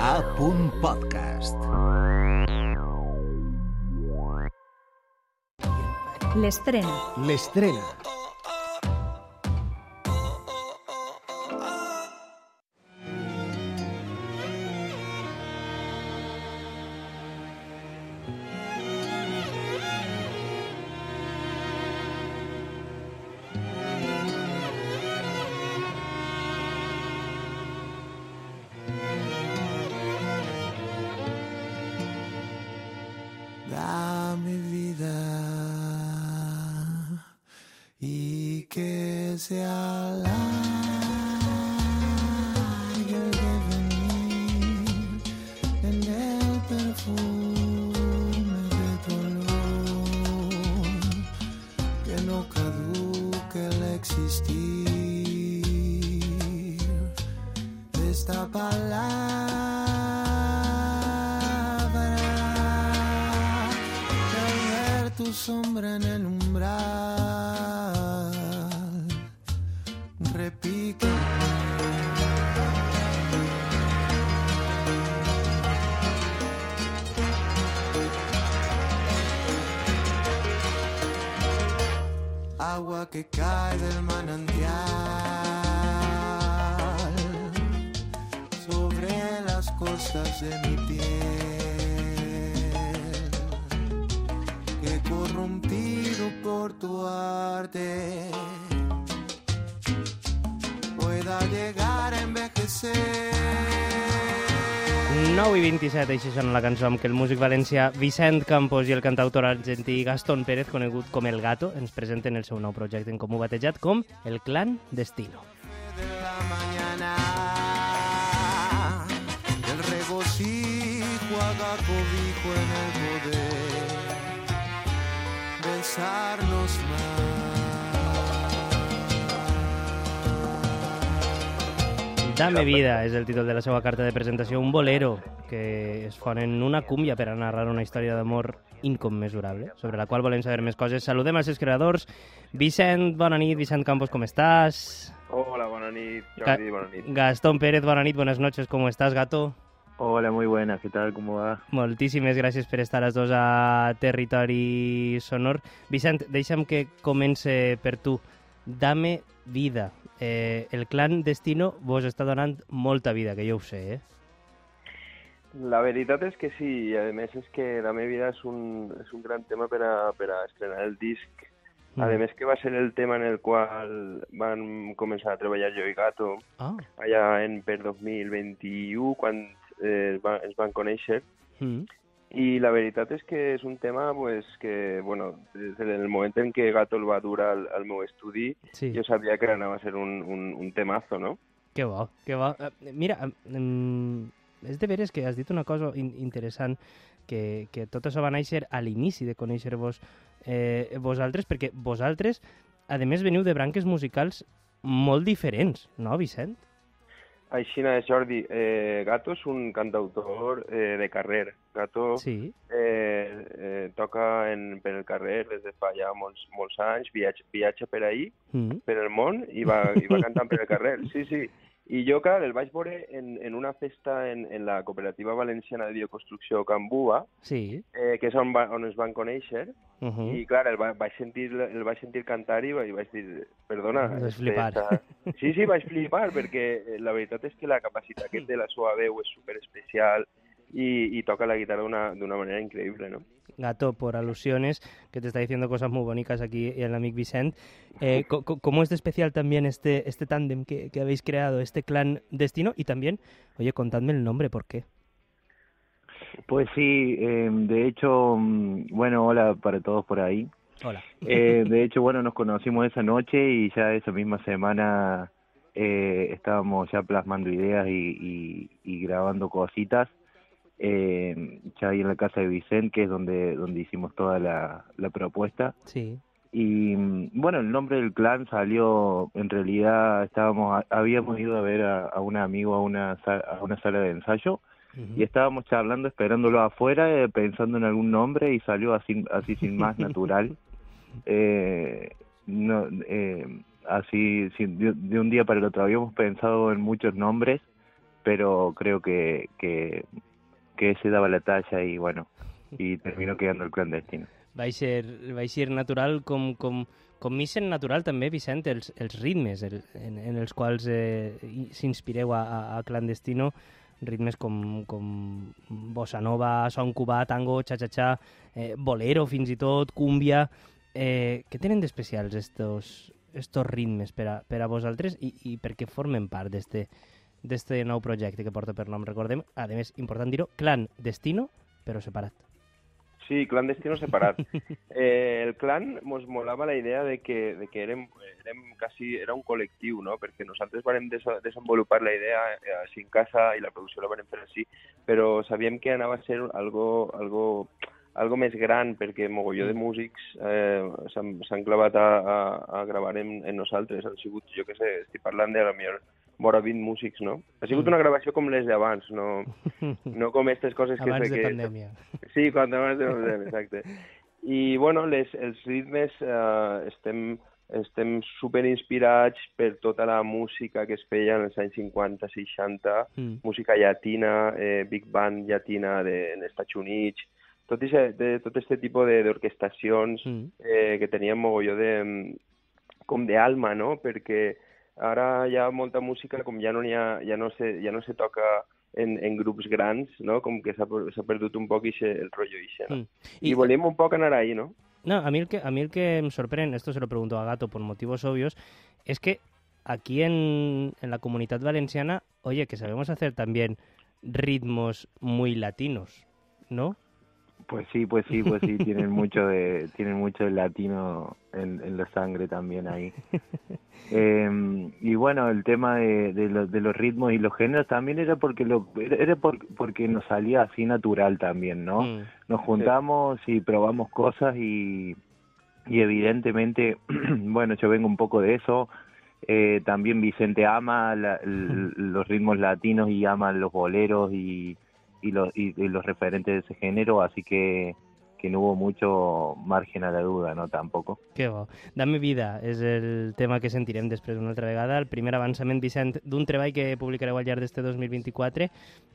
A. Podcast. L'estrena. L'estrena. Sombra en el umbral. Repica agua que cae del manantial sobre las costas de mi piel corrompido por tu arte. Pueda llegar a envejecer. 9 i 27, així sona la cançó amb què el músic valencià Vicent Campos i el cantautor argentí Gastón Pérez, conegut com El Gato, ens presenten el seu nou projecte en comú batejat com El Clan Destino. de la mañana el regocijo haga cobijo en el poder besarnos más Dame vida és el títol de la seva carta de presentació, un bolero que es fon en una cúmbia per a narrar una història d'amor incommensurable, sobre la qual volem saber més coses. Saludem als seus creadors. Vicent, bona nit. Vicent Campos, com estàs? Hola, bona nit, Jordi, bona nit. Gastón Pérez, bona nit, buenas noches, ¿cómo estás, gato? Hola, muy buena, ¿qué tal? ¿Cómo va? Moltíssimes gràcies per estar els dos a Territori Sonor. Vicent, deixa'm que comence per tu. Dame vida. Eh, el clan Destino vos està donant molta vida, que jo ho sé, eh? La veritat és que sí, i a més és que La meva vida és un, és un gran tema per a, per a estrenar el disc. Mm. A més que va ser el tema en el qual van començar a treballar jo i Gato Ah. allà en per 2021, quan eh, es, va, es van conèixer. Mm. I la veritat és que és un tema pues, que, bueno, des del moment en què Gato el va dur al, al meu estudi, Sí. jo sabia que anava a ser un, un, un temazo, no? Que bo, que bo. Eh, Mira, és de veres que has dit una cosa in interessant, que, que tot això va néixer a l'inici de conèixer-vos eh, vosaltres, perquè vosaltres, a més, veniu de branques musicals molt diferents, no, Vicent? Aixina és, Jordi. Eh, Gato és un cantautor eh, de carrer. Gato Sí. eh, eh, toca en, per el carrer des de fa ja molts, molts anys, viatja, viatja per ahí, Mm. per el món, i va, i va cantant per el carrer. Sí, sí. I jo, clar, el vaig veure en, en una festa en, en la Cooperativa Valenciana de Bioconstrucció Can Bua, Sí. eh, que és on, va, on es van conèixer, Uh -huh. i clar, el, va, vaig sentir, el vaig sentir cantar i vaig, vaig dir, perdona... Vas este, flipar. esta- Sí, sí, vaig flipar, perquè eh, la veritat és que la capacitat que té la seva veu és super especial i toca la guitarra d'una d'una manera increïble, no? Gato, por alusiones, que te está diciendo cosas muy bonitas aquí el amigo Vicent. Eh, ¿Cómo es de especial también este, este tándem que, que habéis creado, este clan Destino? Y también, oye, contadme el nombre, ¿por qué? Pues sí, eh, de hecho, mm, bueno, hola para todos por ahí. Hola. Eh, de hecho, bueno, nos conocimos esa noche y ya esa misma semana eh, estábamos ya plasmando ideas y, y, y grabando cositas. Eh, ya ahí en la casa de Vicente, que es donde, donde hicimos toda la, la propuesta. Sí. Y mm, bueno, el nombre del clan salió, en realidad estábamos, habíamos ido a ver a, a un amigo a una, a una sala de ensayo y estábamos charlando, esperándolo afuera, eh, pensando en algún nombre y salió así, así sin más natural. Eh, no, eh, así, sin- de, de un día para el otro habíamos pensado en muchos nombres, pero creo que, que, que ese daba la talla y bueno, y terminó quedando el clandestino. Va a ser, va a ser natural com, com, com sent natural també, Vicent, els, els ritmes el, en, en els quals eh, s'inspireu a, a, a Clandestino, ritmes com, com bossa nova, son cubà, tango, cha-cha-cha, eh, bolero fins i tot, cúmbia... Eh, què tenen d'especials estos, estos ritmes per a, per a vosaltres i, i per què formen part d'este d'este nou projecte que porta per nom, recordem, a més, important dir-ho, Clan Destino, però separat. Sí, clandestino separat. Eh, el clan mos molava la idea de que, de que érem, érem quasi, era un col·lectiu, no? perquè nosaltres vam des desenvolupar la idea eh, així en casa i la producció la vam fer així, però sabíem que anava a ser algo, algo, algo més gran, perquè mogolló de músics eh, s'han clavat a, a, a gravar en, en nosaltres. Han sigut, jo què sé, estic parlant de la millor vora 20 músics, no? Ha sigut Mm. una gravació com les d'abans, no, no com aquestes coses que Abans de que... pandèmia. Sí, quan abans de pandèmia, exacte. I, bueno, les, els ritmes eh, estem, estem super inspirats per tota la música que es feia en els anys 50, 60, Mm. música llatina, eh, big band llatina de, en Estats Units, tot, ese, de, tot este tipus de- d'orquestacions Mm. eh, que tenien mogolló de, mm, com d'alma, no? Perquè ara hi ha molta música com ja no, ha, ja no, se, ja no se toca en, en grups grans, no? Com que s'ha per- s'ha perdut un poc ixe, el rotllo ixe, no? Mm. I, I volíem un poc anar ahí, no? No, a mí, el que, a mí el que me sorprende, esto se lo pregunto a Gato por motivos obvios, es que aquí en, en la comunidad valenciana, oye, que sabemos hacer también ritmos muy latinos, ¿no? Pues sí, pues sí, pues sí, tienen mucho de, tienen mucho de latino en, en la sangre también ahí. Eh, y bueno, el tema de, de, los, de los ritmos y los géneros también era porque lo, era era por- porque nos salía así natural también, ¿no? Mm, Nos juntamos y probamos cosas y, y evidentemente, bueno, yo vengo un poco de eso. Eh, también Vicente ama la- l- los ritmos latinos y ama los boleros y, y, los, y, y los referentes de ese género, así que, que no hubo mucho margen a la duda, ¿no? Tampoco. Que bo. Dame vida és el tema que sentirem després una altra vegada. El primer avançament, Vicent, d'un treball que publicareu al llarg d'este 2024.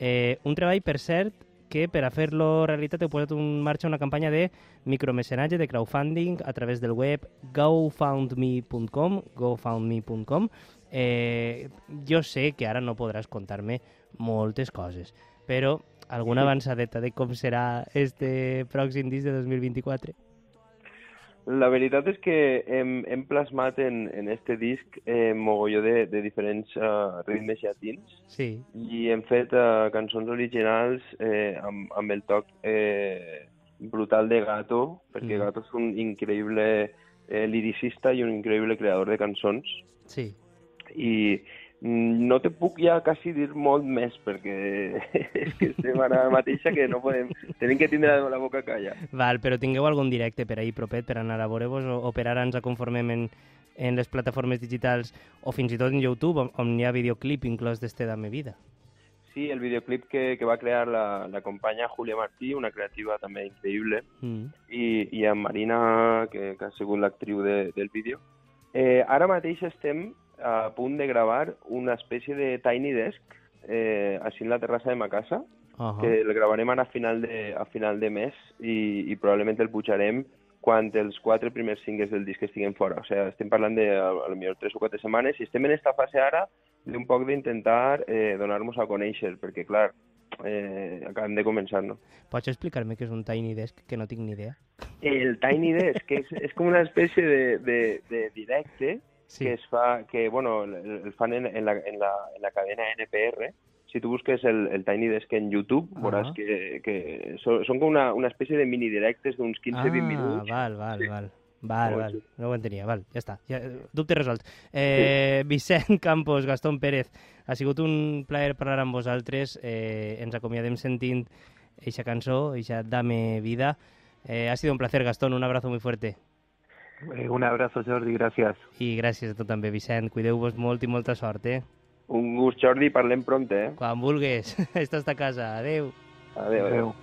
Eh, un treball, per cert, que per a fer-lo realitat heu posat en marxa una campanya de micromecenatge, de crowdfunding, a través del web gofoundme.com, gofoundme.com. Eh, jo sé que ara no podràs contar-me moltes coses, però alguna avançadeta de com serà este pròxim disc de 2024? La veritat és que hem, hem plasmat en, en este disc eh, mogolló de, de diferents uh, ritmes llatins Sí. i hem fet uh, cançons originals eh, amb, amb el toc eh, brutal de Gato, perquè Mm. Gato és un increïble eh, liricista i un increïble creador de cançons Sí. i no te puc ja quasi dir molt més perquè és que estem ara mateixa que no podem, tenim que tindre la boca calla. Val, però tingueu algun directe per ahir propet per anar a veure-vos o, o per ara ens conformem en, en les plataformes digitals o fins i tot en YouTube on, on hi ha videoclip inclòs d'este Dame Vida. Sí, el videoclip que, que va crear la, la companya Julia Martí, una creativa també increïble, Mm. i, i amb Marina, que, que ha sigut l'actriu de, del vídeo. Eh, ara mateix estem a punt de gravar una espècie de Tiny Desk eh, així en la terrassa de ma casa, Uh -huh. que el gravarem ara a final de, a final de mes i, i probablement el pujarem quan els quatre primers singles del disc estiguin fora. O sigui, estem parlant de a, a lo millor tres o quatre setmanes i estem en esta fase ara d'un poc d'intentar eh, donar-nos a conèixer, perquè, clar, eh, acabem de començar, no? Pots explicar-me què és un Tiny Desk, que no tinc ni idea? El Tiny Desk, és, és com una espècie de, de, de directe Sí. que es fa, que, bueno, el, el fan en, en, la, en, la, en la cadena NPR. Si tu busques el, el Tiny Desk en YouTube, Ah. veuràs que, que són, són com una, una espècie de mini directes d'uns 15-20 minuts. Ah, val, val, Sí. val. Val, val, no ho entenia, val, ja està, ja, dubte resolt. Eh, Vicent Campos, Gastón Pérez, ha sigut un plaer parlar amb vosaltres, eh, ens acomiadem sentint eixa cançó, eixa Dame Vida. Eh, ha sido un placer, Gastón, un abrazo muy fuerte. Eh, un abrazo, Jordi, gracias. I gràcies a tu també, Vicent. Cuideu-vos molt i molta sort, eh? Un gust, Jordi, parlem pront, eh? Quan vulgues. Estàs a casa. Adeu. Adéu, adéu.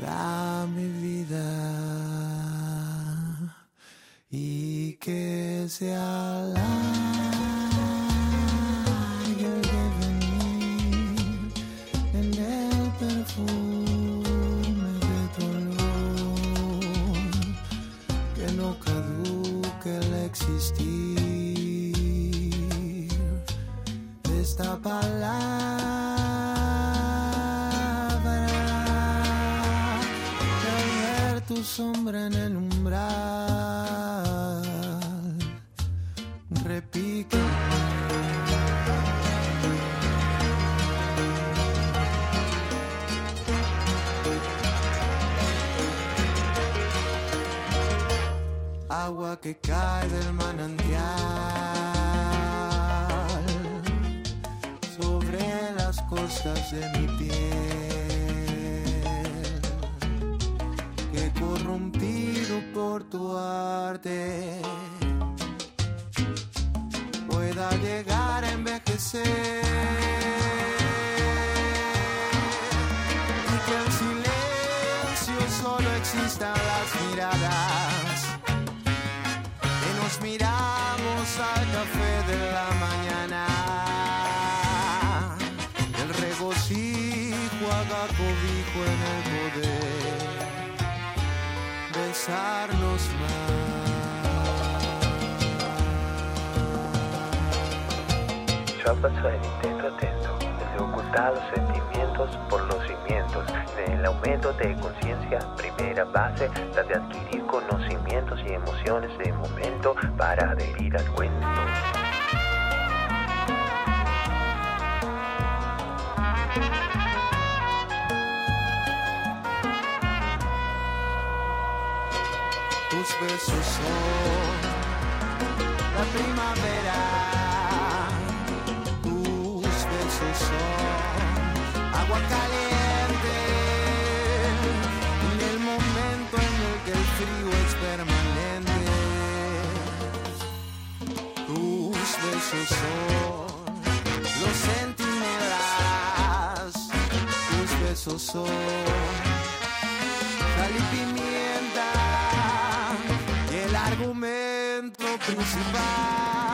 Dame vida y que se alargue sombra en el umbral, repique. Agua que cae del manantial sobre las costas de mi piel, corrompido por tu arte pueda llegar a envejecer. Y que el silencio solo exista en las miradas que nos miramos Chiapas el intento atento, el de ocultar los sentimientos por los cimientos, del aumento de conciencia, primera base, la de adquirir conocimientos y emociones de momento para adherir al cuento. Tus besos son la primavera. Agua caliente. En el momento en el que el frío es permanente. Tus besos son los centinelas. Tus besos son sal y pimienta y el argumento principal.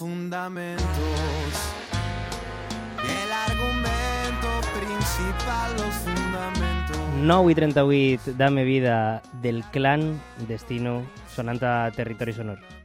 Fundamentos el argumento principal, los fundamentos. 9 i 38, Dame vida del clan Destino, sonant a Territori Sonor.